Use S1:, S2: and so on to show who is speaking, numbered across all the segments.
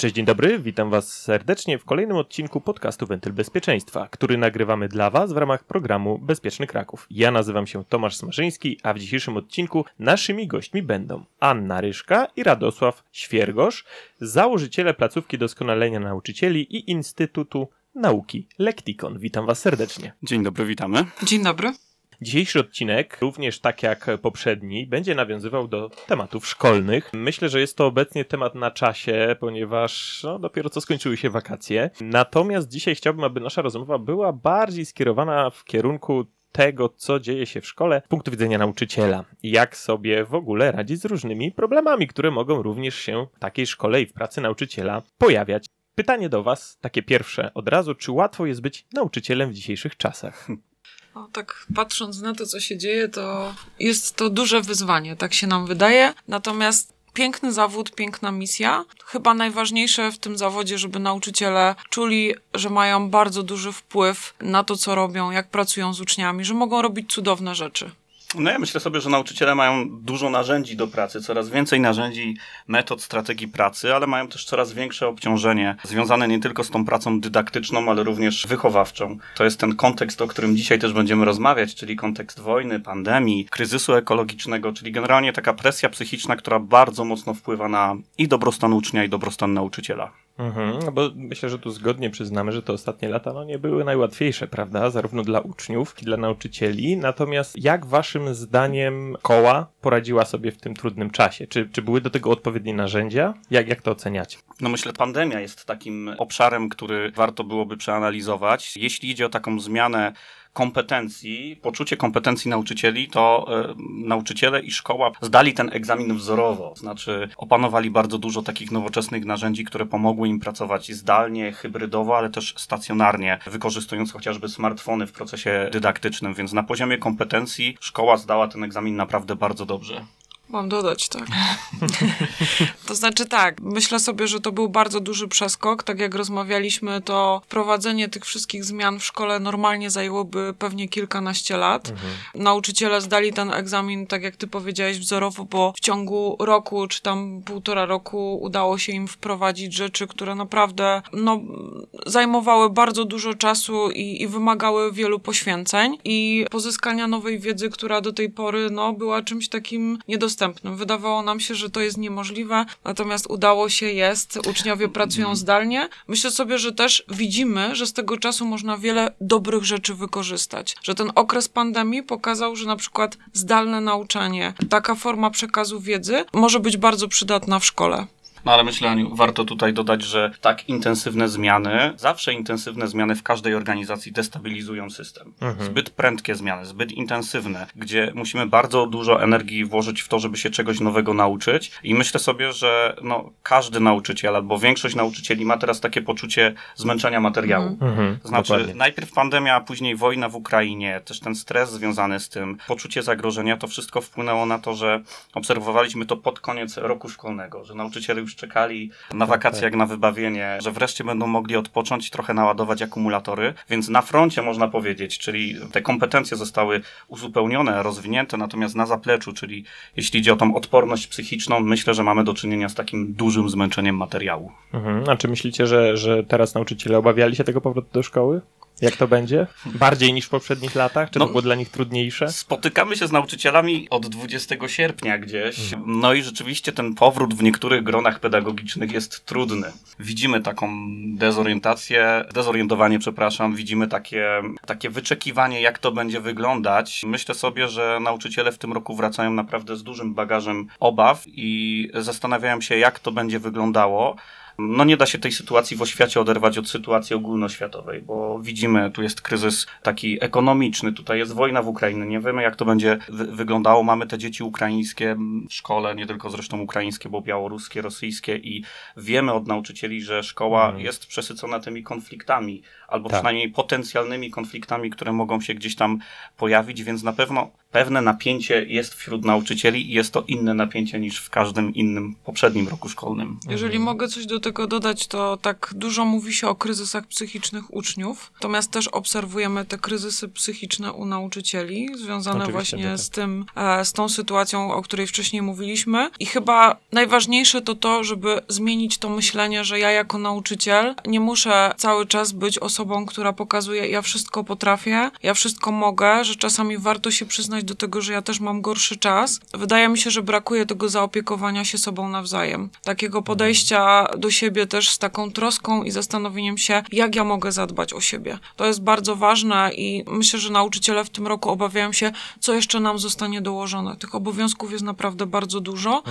S1: Cześć, dzień dobry, witam Was serdecznie w kolejnym odcinku podcastu Wentyl Bezpieczeństwa, który nagrywamy dla Was w ramach programu Bezpieczny Kraków. Ja nazywam się Tomasz Smarzyński, a w dzisiejszym odcinku naszymi gośćmi będą Anna Ryszka i Radosław Świergosz, założyciele placówki doskonalenia nauczycieli i Instytutu Nauki Lektikon. Witam Was serdecznie.
S2: Dzień dobry, witamy.
S3: Dzień dobry.
S1: Dzisiejszy odcinek, również tak jak poprzedni, będzie nawiązywał do tematów szkolnych. Myślę, że jest to obecnie temat na czasie, ponieważ no, dopiero co skończyły się wakacje. Natomiast dzisiaj chciałbym, aby nasza rozmowa była bardziej skierowana w kierunku tego, co dzieje się w szkole z punktu widzenia nauczyciela. Jak sobie w ogóle radzić z różnymi problemami, które mogą również się w takiej szkole i w pracy nauczyciela pojawiać. Pytanie do Was, takie pierwsze od razu, czy łatwo jest być nauczycielem w dzisiejszych czasach?
S3: No, tak patrząc na to, co się dzieje, to jest to duże wyzwanie, tak się nam wydaje. Natomiast piękny zawód, piękna misja. Chyba najważniejsze w tym zawodzie, żeby nauczyciele czuli, że mają bardzo duży wpływ na to, co robią, jak pracują z uczniami, że mogą robić cudowne rzeczy.
S2: No ja myślę sobie, że nauczyciele mają dużo narzędzi do pracy, coraz więcej narzędzi, metod, strategii pracy, ale mają też coraz większe obciążenie związane nie tylko z tą pracą dydaktyczną, ale również wychowawczą. To jest ten kontekst, o którym dzisiaj też będziemy rozmawiać, czyli kontekst wojny, pandemii, kryzysu ekologicznego, czyli generalnie taka presja psychiczna, która bardzo mocno wpływa na i dobrostan ucznia, i dobrostan nauczyciela.
S1: Mhm, no bo myślę, że tu zgodnie przyznamy, że te ostatnie lata no, nie były najłatwiejsze, prawda? Zarówno dla uczniów, jak i dla nauczycieli. Natomiast jak waszym zdaniem koła poradziła sobie w tym trudnym czasie? Czy, czy były do tego odpowiednie narzędzia? Jak, jak to oceniacie?
S2: No myślę, pandemia jest takim obszarem, który warto byłoby przeanalizować. Jeśli idzie o taką zmianę kompetencji, poczucie kompetencji nauczycieli, to y, nauczyciele i szkoła zdali ten egzamin wzorowo. Znaczy, opanowali bardzo dużo takich nowoczesnych narzędzi, które pomogły im pracować zdalnie, hybrydowo, ale też stacjonarnie, wykorzystując chociażby smartfony w procesie dydaktycznym. Więc na poziomie kompetencji szkoła zdała ten egzamin naprawdę bardzo dobrze.
S3: Mam dodać, tak. to znaczy tak, myślę sobie, że to był bardzo duży przeskok. Tak jak rozmawialiśmy, to wprowadzenie tych wszystkich zmian w szkole normalnie zajęłoby pewnie kilkanaście lat. Mhm. Nauczyciele zdali ten egzamin, tak jak ty powiedziałeś, wzorowo, bo w ciągu roku, czy tam półtora roku udało się im wprowadzić rzeczy, które naprawdę no, zajmowały bardzo dużo czasu i, i wymagały wielu poświęceń i pozyskania nowej wiedzy, która do tej pory no, była czymś takim niedostępnym Wydawało nam się, że to jest niemożliwe, natomiast udało się, jest. Uczniowie pracują mhm. zdalnie. Myślę sobie, że też widzimy, że z tego czasu można wiele dobrych rzeczy wykorzystać. Że ten okres pandemii pokazał, że na przykład zdalne nauczanie, taka forma przekazu wiedzy może być bardzo przydatna w szkole.
S2: No ale myślę, Aniu, warto tutaj dodać, że tak intensywne zmiany, zawsze intensywne zmiany w każdej organizacji destabilizują system. Mhm. Zbyt prędkie zmiany, zbyt intensywne, gdzie musimy bardzo dużo energii włożyć w to, żeby się czegoś nowego nauczyć. I myślę sobie, że no, każdy nauczyciel albo większość nauczycieli ma teraz takie poczucie zmęczenia materiału. Mhm. mhm. Znaczy, Dokładnie. najpierw pandemia, a później wojna w Ukrainie, też ten stres związany z tym, poczucie zagrożenia, to wszystko wpłynęło na to, że obserwowaliśmy to pod koniec roku szkolnego, że nauczyciele już już czekali na wakacje jak na wybawienie, że wreszcie będą mogli odpocząć i trochę naładować akumulatory, więc na froncie można powiedzieć, czyli te kompetencje zostały uzupełnione, rozwinięte, natomiast na zapleczu, czyli jeśli idzie o tą odporność psychiczną, myślę, że mamy do czynienia z takim dużym zmęczeniem materiału.
S1: Mhm. A czy myślicie, że, że teraz nauczyciele obawiali się tego powrotu do szkoły? Jak to będzie? Bardziej niż w poprzednich latach? Czy no, to było dla nich trudniejsze?
S2: Spotykamy się z nauczycielami od 20 sierpnia gdzieś. No i rzeczywiście ten powrót w niektórych gronach pedagogicznych jest trudny. Widzimy taką dezorientację, dezorientowanie, przepraszam, widzimy takie, takie wyczekiwanie, jak to będzie wyglądać. Myślę sobie, że nauczyciele w tym roku wracają naprawdę z dużym bagażem obaw i zastanawiają się, jak to będzie wyglądało no nie da się tej sytuacji w oświacie oderwać od sytuacji ogólnoświatowej, bo widzimy, tu jest kryzys taki ekonomiczny, tutaj jest wojna w Ukrainie, nie wiemy jak to będzie wy wyglądało. Mamy te dzieci ukraińskie w szkole, nie tylko zresztą ukraińskie, bo białoruskie, rosyjskie i wiemy od nauczycieli, że szkoła mhm. jest przesycona tymi konfliktami, albo
S1: Tak.
S2: przynajmniej potencjalnymi konfliktami, które mogą się gdzieś tam pojawić, więc na pewno pewne napięcie jest wśród nauczycieli i jest to inne napięcie niż w każdym innym poprzednim roku szkolnym.
S3: Jeżeli mogę coś do tego dodać, to tak dużo mówi się o kryzysach psychicznych uczniów, natomiast też obserwujemy te kryzysy psychiczne u nauczycieli, związane
S1: Oczywiście,
S3: właśnie
S1: tak.
S3: z tym, e, z tą sytuacją, o której wcześniej mówiliśmy. I chyba najważniejsze to to, żeby zmienić to myślenie, że ja jako nauczyciel nie muszę cały czas być osobą, która pokazuje, ja wszystko potrafię, ja wszystko mogę, że czasami warto się przyznać do tego, że ja też mam gorszy czas. Wydaje mi się, że brakuje tego zaopiekowania się sobą nawzajem. Takiego podejścia do siebie też z taką troską i zastanowieniem się, jak ja mogę zadbać o siebie. To jest bardzo ważne i myślę, że nauczyciele w tym roku obawiają się, co jeszcze nam zostanie dołożone. Tych obowiązków jest naprawdę bardzo dużo,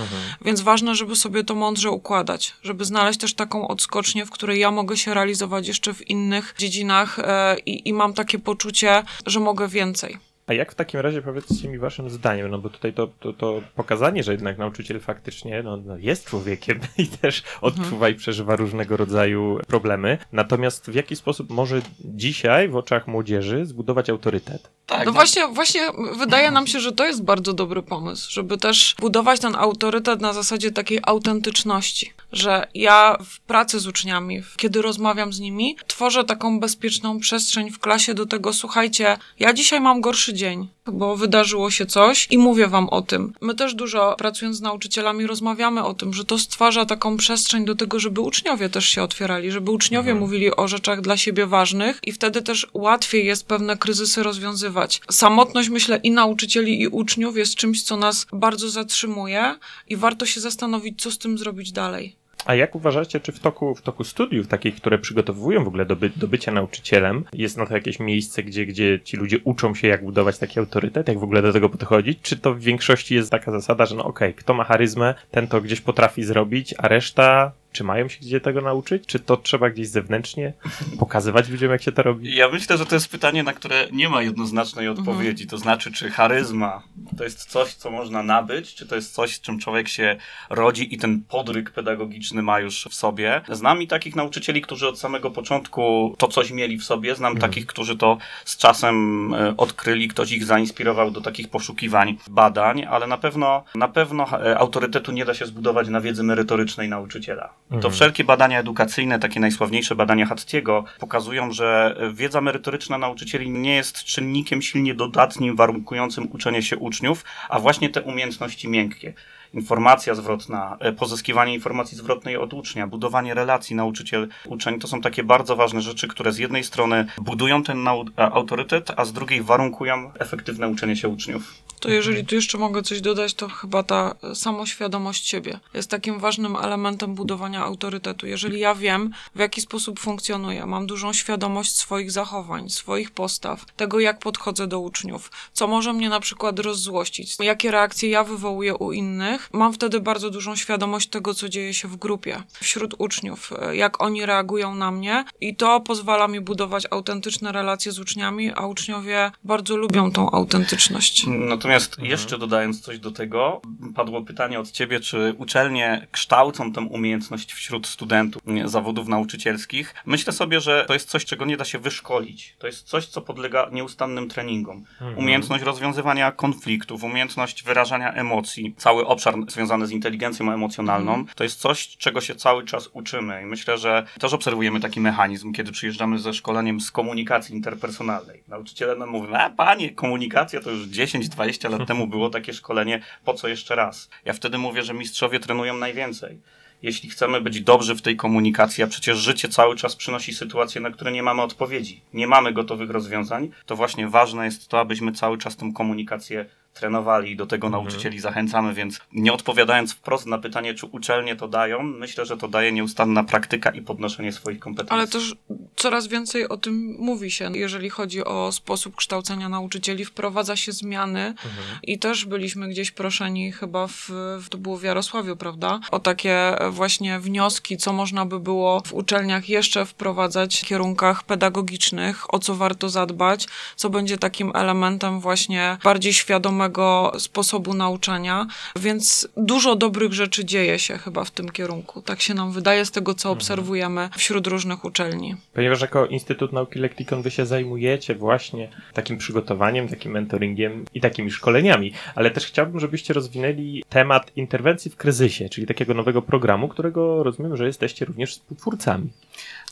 S3: więc ważne, żeby sobie to mądrze układać, żeby znaleźć też taką odskocznię, w której ja mogę się realizować jeszcze w innych dziedzinach e, i, i mam takie poczucie, że mogę więcej.
S1: A jak w takim razie powiedzcie mi waszym zdaniem, no bo tutaj to, to, to pokazanie, że jednak nauczyciel faktycznie no, no jest człowiekiem i też odczuwa i przeżywa różnego rodzaju problemy. Natomiast w jaki sposób może dzisiaj w oczach młodzieży zbudować autorytet?
S2: Tak,
S3: No właśnie, właśnie wydaje nam się, że to jest bardzo dobry pomysł, żeby też budować ten autorytet na zasadzie takiej autentyczności, że ja w pracy z uczniami, kiedy rozmawiam z nimi, tworzę taką bezpieczną przestrzeń w klasie do tego, słuchajcie, ja dzisiaj mam gorszy dzień, bo wydarzyło się coś i mówię wam o tym. My też dużo pracując z nauczycielami rozmawiamy o tym, że to stwarza taką przestrzeń do tego, żeby uczniowie też się otwierali, żeby uczniowie mówili o rzeczach dla siebie ważnych i wtedy też łatwiej jest pewne kryzysy rozwiązywać. Samotność, myślę, i nauczycieli, i uczniów jest czymś, co nas bardzo zatrzymuje i warto się zastanowić, co z tym zrobić dalej.
S1: A jak uważacie, czy w toku, w toku studiów, takich, które przygotowują w ogóle do, by, do bycia nauczycielem, jest na to jakieś miejsce, gdzie, gdzie ci ludzie uczą się, jak budować taki autorytet, jak w ogóle do tego podchodzić? Czy to w większości jest taka zasada, że no okej, kto ma charyzmę, ten to gdzieś potrafi zrobić, a reszta, czy mają się gdzie tego nauczyć? Czy to trzeba gdzieś zewnętrznie pokazywać ludziom, jak się to robi?
S2: Ja myślę, że to jest pytanie, na które nie ma jednoznacznej odpowiedzi. To znaczy, czy charyzma to jest coś, co można nabyć, czy to jest coś, z czym człowiek się rodzi i ten podryk pedagogiczny ma już w sobie. Znam i takich nauczycieli, którzy od samego początku to coś mieli w sobie. Znam takich, którzy to z czasem e, odkryli, ktoś ich zainspirował do takich poszukiwań, badań, ale na pewno, na pewno e, autorytetu nie da się zbudować na wiedzy merytorycznej nauczyciela. To wszelkie badania edukacyjne, takie najsławniejsze badania Hattiego, pokazują, że wiedza merytoryczna nauczycieli nie jest czynnikiem silnie dodatnim warunkującym uczenie się uczniów, a właśnie te umiejętności miękkie. Informacja zwrotna, e, pozyskiwanie informacji zwrotnej od ucznia, budowanie relacji nauczyciel-uczeń to są takie bardzo ważne rzeczy, które z jednej strony budują ten autorytet, a z drugiej warunkują efektywne uczenie się uczniów.
S3: To jeżeli tu jeszcze mogę coś dodać, to chyba ta samoświadomość siebie jest takim ważnym elementem budowania autorytetu. Jeżeli ja wiem, w jaki sposób funkcjonuję, mam dużą świadomość swoich zachowań, swoich postaw, tego jak podchodzę do uczniów, co może mnie na przykład rozzłościć, jakie reakcje ja wywołuję u innych, mam wtedy bardzo dużą świadomość tego, co dzieje się w grupie, wśród uczniów, e, jak oni reagują na mnie i to pozwala mi budować autentyczne relacje z uczniami, a uczniowie bardzo lubią tą autentyczność.
S2: Natomiast jeszcze dodając coś do tego, padło pytanie od ciebie, czy uczelnie kształcą tę umiejętność wśród studentów zawodów nauczycielskich. Myślę sobie, że to jest coś, czego nie da się wyszkolić. To jest coś, co podlega nieustannym treningom. Umiejętność rozwiązywania konfliktów, umiejętność wyrażania emocji, cały obszar związany z inteligencją emocjonalną, to jest coś, czego się cały czas uczymy. I myślę, że też obserwujemy taki mechanizm, kiedy przyjeżdżamy ze szkoleniem z komunikacji interpersonalnej. Nauczyciele nam mówią, a panie, komunikacja to już 10-20 lat temu było takie szkolenie, po co jeszcze raz? Ja wtedy mówię, że mistrzowie trenują najwięcej. Jeśli chcemy być dobrzy w tej komunikacji, a przecież życie cały czas przynosi sytuacje, na które nie mamy odpowiedzi, nie mamy gotowych rozwiązań, to właśnie ważne jest to, abyśmy cały czas tę komunikację trenowali i do tego nauczycieli zachęcamy, więc nie odpowiadając wprost na pytanie, czy uczelnie to dają, myślę, że to daje nieustanna praktyka i podnoszenie swoich kompetencji.
S3: Ale też coraz więcej o tym mówi się, jeżeli chodzi o sposób kształcenia nauczycieli, wprowadza się zmiany i też byliśmy gdzieś proszeni chyba w, w to było w Jarosławiu, prawda? O takie właśnie wnioski, co można by było w uczelniach jeszcze wprowadzać w kierunkach pedagogicznych, o co warto zadbać, co będzie takim elementem właśnie bardziej świadomego samego sposobu nauczania, więc dużo dobrych rzeczy dzieje się chyba w tym kierunku. Tak się nam wydaje z tego, co
S1: Mhm.
S3: obserwujemy wśród różnych uczelni.
S1: Ponieważ jako Instytut Nauki Lektikon wy się zajmujecie właśnie takim przygotowaniem, takim mentoringiem i takimi szkoleniami, ale też chciałbym, żebyście rozwinęli temat interwencji w kryzysie, czyli takiego nowego programu, którego rozumiem, że jesteście również współtwórcami.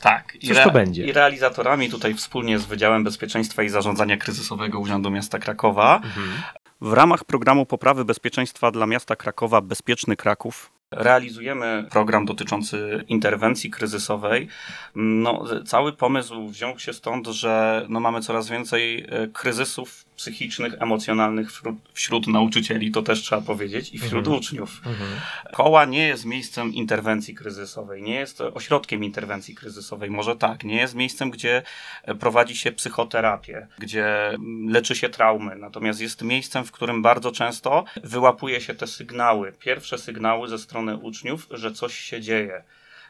S2: Tak. I,
S1: Cóż to będzie?
S2: I realizatorami tutaj wspólnie z Wydziałem Bezpieczeństwa i Zarządzania Kryzysowego Urzędu Miasta Krakowa w ramach programu poprawy bezpieczeństwa dla miasta Krakowa Bezpieczny Kraków realizujemy program dotyczący interwencji kryzysowej. No, cały pomysł wziął się stąd, że no, mamy coraz więcej e, kryzysów psychicznych, emocjonalnych wśród, wśród nauczycieli, to też trzeba powiedzieć, i wśród
S1: Mhm.
S2: uczniów. Koła nie jest miejscem interwencji kryzysowej, nie jest ośrodkiem interwencji kryzysowej, może tak, nie jest miejscem, gdzie e, prowadzi się psychoterapię, gdzie leczy się traumy, natomiast jest miejscem, w którym bardzo często wyłapuje się te sygnały, pierwsze sygnały ze strony uczniów, że coś się dzieje.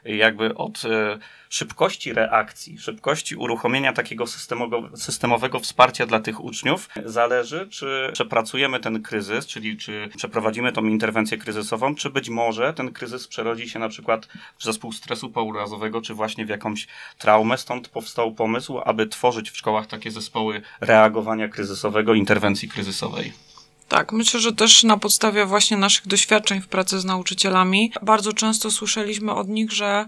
S2: Jakby od e, szybkości reakcji, szybkości uruchomienia takiego systemowego, systemowego wsparcia dla tych uczniów zależy, czy przepracujemy ten kryzys, czyli czy przeprowadzimy tą interwencję kryzysową, czy być może ten kryzys przerodzi się na przykład w zespół stresu pourazowego, czy właśnie w jakąś traumę. Stąd powstał pomysł, aby tworzyć w szkołach takie zespoły reagowania kryzysowego, interwencji kryzysowej.
S3: Tak, myślę, że też na podstawie właśnie naszych doświadczeń w pracy z nauczycielami bardzo często słyszeliśmy od nich, że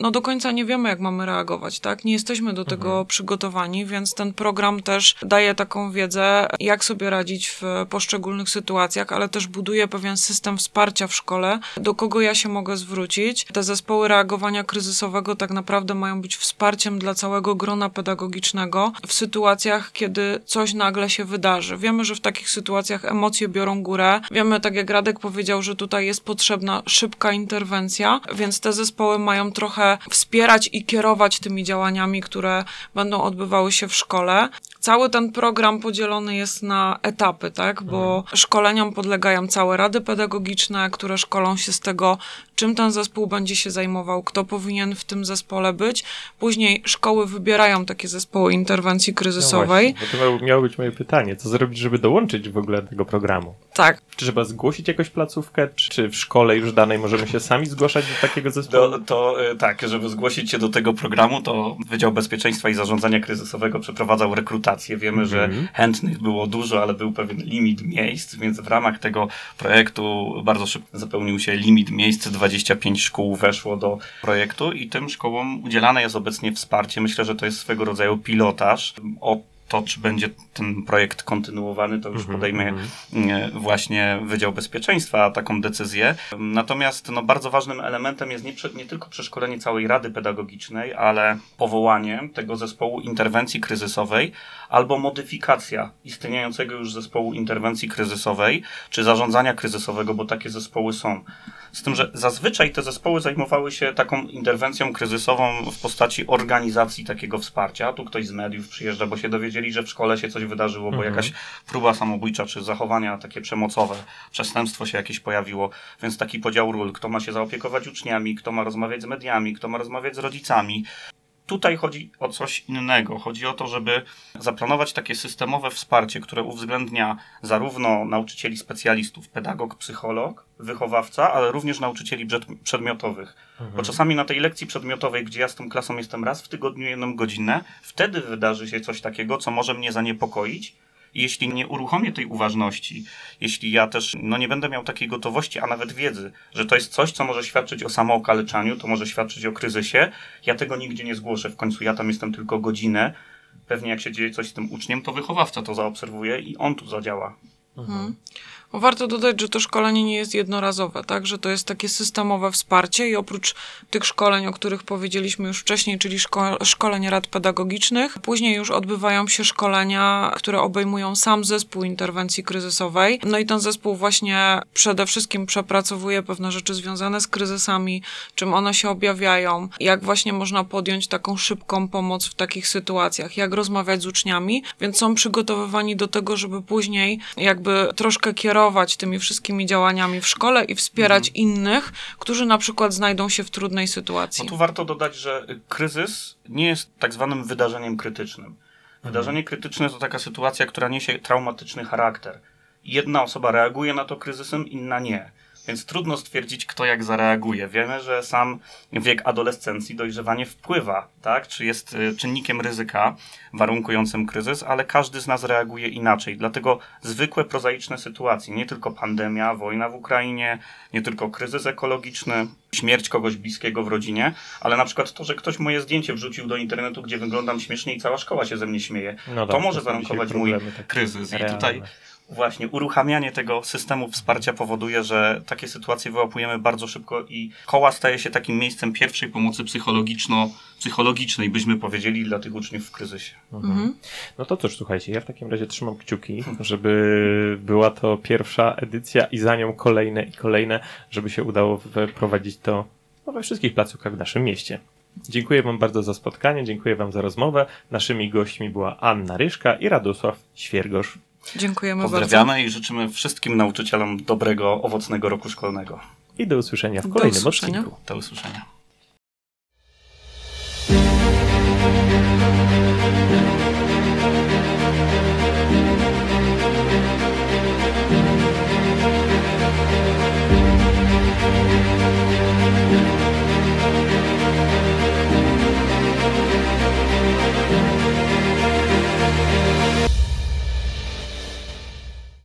S3: no do końca nie wiemy, jak mamy reagować, tak? Nie jesteśmy do tego przygotowani, więc ten program też daje taką wiedzę, jak sobie radzić w poszczególnych sytuacjach, ale też buduje pewien system wsparcia w szkole, do kogo ja się mogę zwrócić. Te zespoły reagowania kryzysowego tak naprawdę mają być wsparciem dla całego grona pedagogicznego w sytuacjach, kiedy coś nagle się wydarzy. Wiemy, że w takich sytuacjach emocje biorą górę. Wiemy, tak jak Radek powiedział, że tutaj jest potrzebna szybka interwencja, więc te zespoły mają trochę wspierać i kierować tymi działaniami, które będą odbywały się w szkole. Cały ten program podzielony jest na etapy, tak? Bo szkoleniom podlegają całe rady pedagogiczne, które szkolą się z tego, czym ten zespół będzie się zajmował, kto powinien w tym zespole być. Później szkoły wybierają takie zespoły interwencji kryzysowej.
S1: No właśnie, bo to miało być moje pytanie. Co zrobić, żeby dołączyć w ogóle do tego programu?
S3: tak,
S1: Czy trzeba zgłosić jakąś placówkę, czy, w szkole już danej możemy się sami zgłaszać do takiego zespołu?
S2: To, to e, tak, żeby zgłosić się do tego programu, to Wydział Bezpieczeństwa i Zarządzania Kryzysowego przeprowadzał rekrutację. Wiemy, że
S1: Mhm.
S2: chętnych było dużo, ale był pewien limit miejsc, więc w ramach tego projektu bardzo szybko zapełnił się limit miejsc. 25 szkół weszło do projektu i tym szkołom udzielane jest obecnie wsparcie. Myślę, że to jest swego rodzaju pilotaż. O to, czy będzie ten projekt kontynuowany, to już
S1: Mhm,
S2: podejmie
S1: mhm.
S2: e, właśnie Wydział Bezpieczeństwa taką decyzję. Natomiast no, bardzo ważnym elementem jest nie, nie tylko przeszkolenie całej Rady Pedagogicznej, ale powołanie tego zespołu interwencji kryzysowej albo modyfikacja istniejącego już zespołu interwencji kryzysowej czy zarządzania kryzysowego, bo takie zespoły są. Z tym, że zazwyczaj te zespoły zajmowały się taką interwencją kryzysową w postaci organizacji takiego wsparcia. Tu ktoś z mediów przyjeżdża, bo się dowiedzieli, że w szkole się coś wydarzyło, bo
S1: Mhm.
S2: jakaś próba samobójcza czy zachowania takie przemocowe, przestępstwo się jakieś pojawiło, więc taki podział ról, kto ma się zaopiekować uczniami, kto ma rozmawiać z mediami, kto ma rozmawiać z rodzicami. Tutaj chodzi o coś innego. Chodzi o to, żeby zaplanować takie systemowe wsparcie, które uwzględnia zarówno nauczycieli specjalistów, pedagog, psycholog, wychowawca, ale również nauczycieli przed- przedmiotowych. Bo czasami na tej lekcji przedmiotowej, gdzie ja z tą klasą jestem raz w tygodniu jedną godzinę, wtedy wydarzy się coś takiego, co może mnie zaniepokoić. Jeśli nie uruchomię tej uważności, jeśli ja też no, nie będę miał takiej gotowości, a nawet wiedzy, że to jest coś, co może świadczyć o samookaleczaniu, to może świadczyć o kryzysie, ja tego nigdzie nie zgłoszę. W końcu ja tam jestem tylko godzinę. Pewnie jak się dzieje coś z tym uczniem, to wychowawca to zaobserwuje i on tu zadziała.
S3: Mhm. Warto dodać, że to szkolenie nie jest jednorazowe, tak? Że to jest takie systemowe wsparcie i oprócz tych szkoleń, o których powiedzieliśmy już wcześniej, czyli szko- szkoleń rad pedagogicznych, później już odbywają się szkolenia, które obejmują sam zespół interwencji kryzysowej. No i ten zespół właśnie przede wszystkim przepracowuje pewne rzeczy związane z kryzysami, czym one się objawiają, jak właśnie można podjąć taką szybką pomoc w takich sytuacjach, jak rozmawiać z uczniami, więc są przygotowywani do tego, żeby później jakby troszkę kierować tymi wszystkimi działaniami w szkole i wspierać innych, którzy na przykład znajdą się w trudnej sytuacji.
S2: No tu warto dodać, że kryzys nie jest tak zwanym wydarzeniem krytycznym. Wydarzenie krytyczne to taka sytuacja, która niesie traumatyczny charakter. jedna osoba reaguje na to kryzysem, inna nie. Więc trudno stwierdzić, kto jak zareaguje. Wiemy, że sam wiek adolescencji, dojrzewanie wpływa, tak? Czy jest y, czynnikiem ryzyka warunkującym kryzys, ale każdy z nas reaguje inaczej. Dlatego zwykłe, prozaiczne sytuacje, nie tylko pandemia, wojna w Ukrainie, nie tylko kryzys ekologiczny, śmierć kogoś bliskiego w rodzinie, ale na przykład to, że ktoś moje zdjęcie wrzucił do internetu, gdzie wyglądam śmiesznie i cała szkoła się ze mnie śmieje,
S1: No
S2: to
S1: tak,
S2: może
S1: to
S2: warunkować mój
S1: problemy
S2: kryzys. I
S1: realne.
S2: tutaj Właśnie, uruchamianie tego systemu wsparcia powoduje, że takie sytuacje wyłapujemy bardzo szybko i koła staje się takim miejscem pierwszej pomocy psychologiczno-psychologicznej, byśmy powiedzieli, dla tych uczniów w kryzysie.
S3: Mhm.
S1: No to cóż, słuchajcie, ja w takim razie trzymam kciuki, żeby była to pierwsza edycja i za nią kolejne i kolejne, żeby się udało wprowadzić to no, we wszystkich placówkach w naszym mieście. Dziękuję Wam bardzo za spotkanie, dziękuję Wam za rozmowę. Naszymi gośćmi była Anna Ryszka i Radosław Świergosz.
S3: Dziękujemy
S2: Pozdrawiamy bardzo. i życzymy wszystkim nauczycielom dobrego, owocnego roku szkolnego.
S1: I do usłyszenia w kolejnym do
S3: usłyszenia.
S1: odcinku.
S2: Do usłyszenia. Thank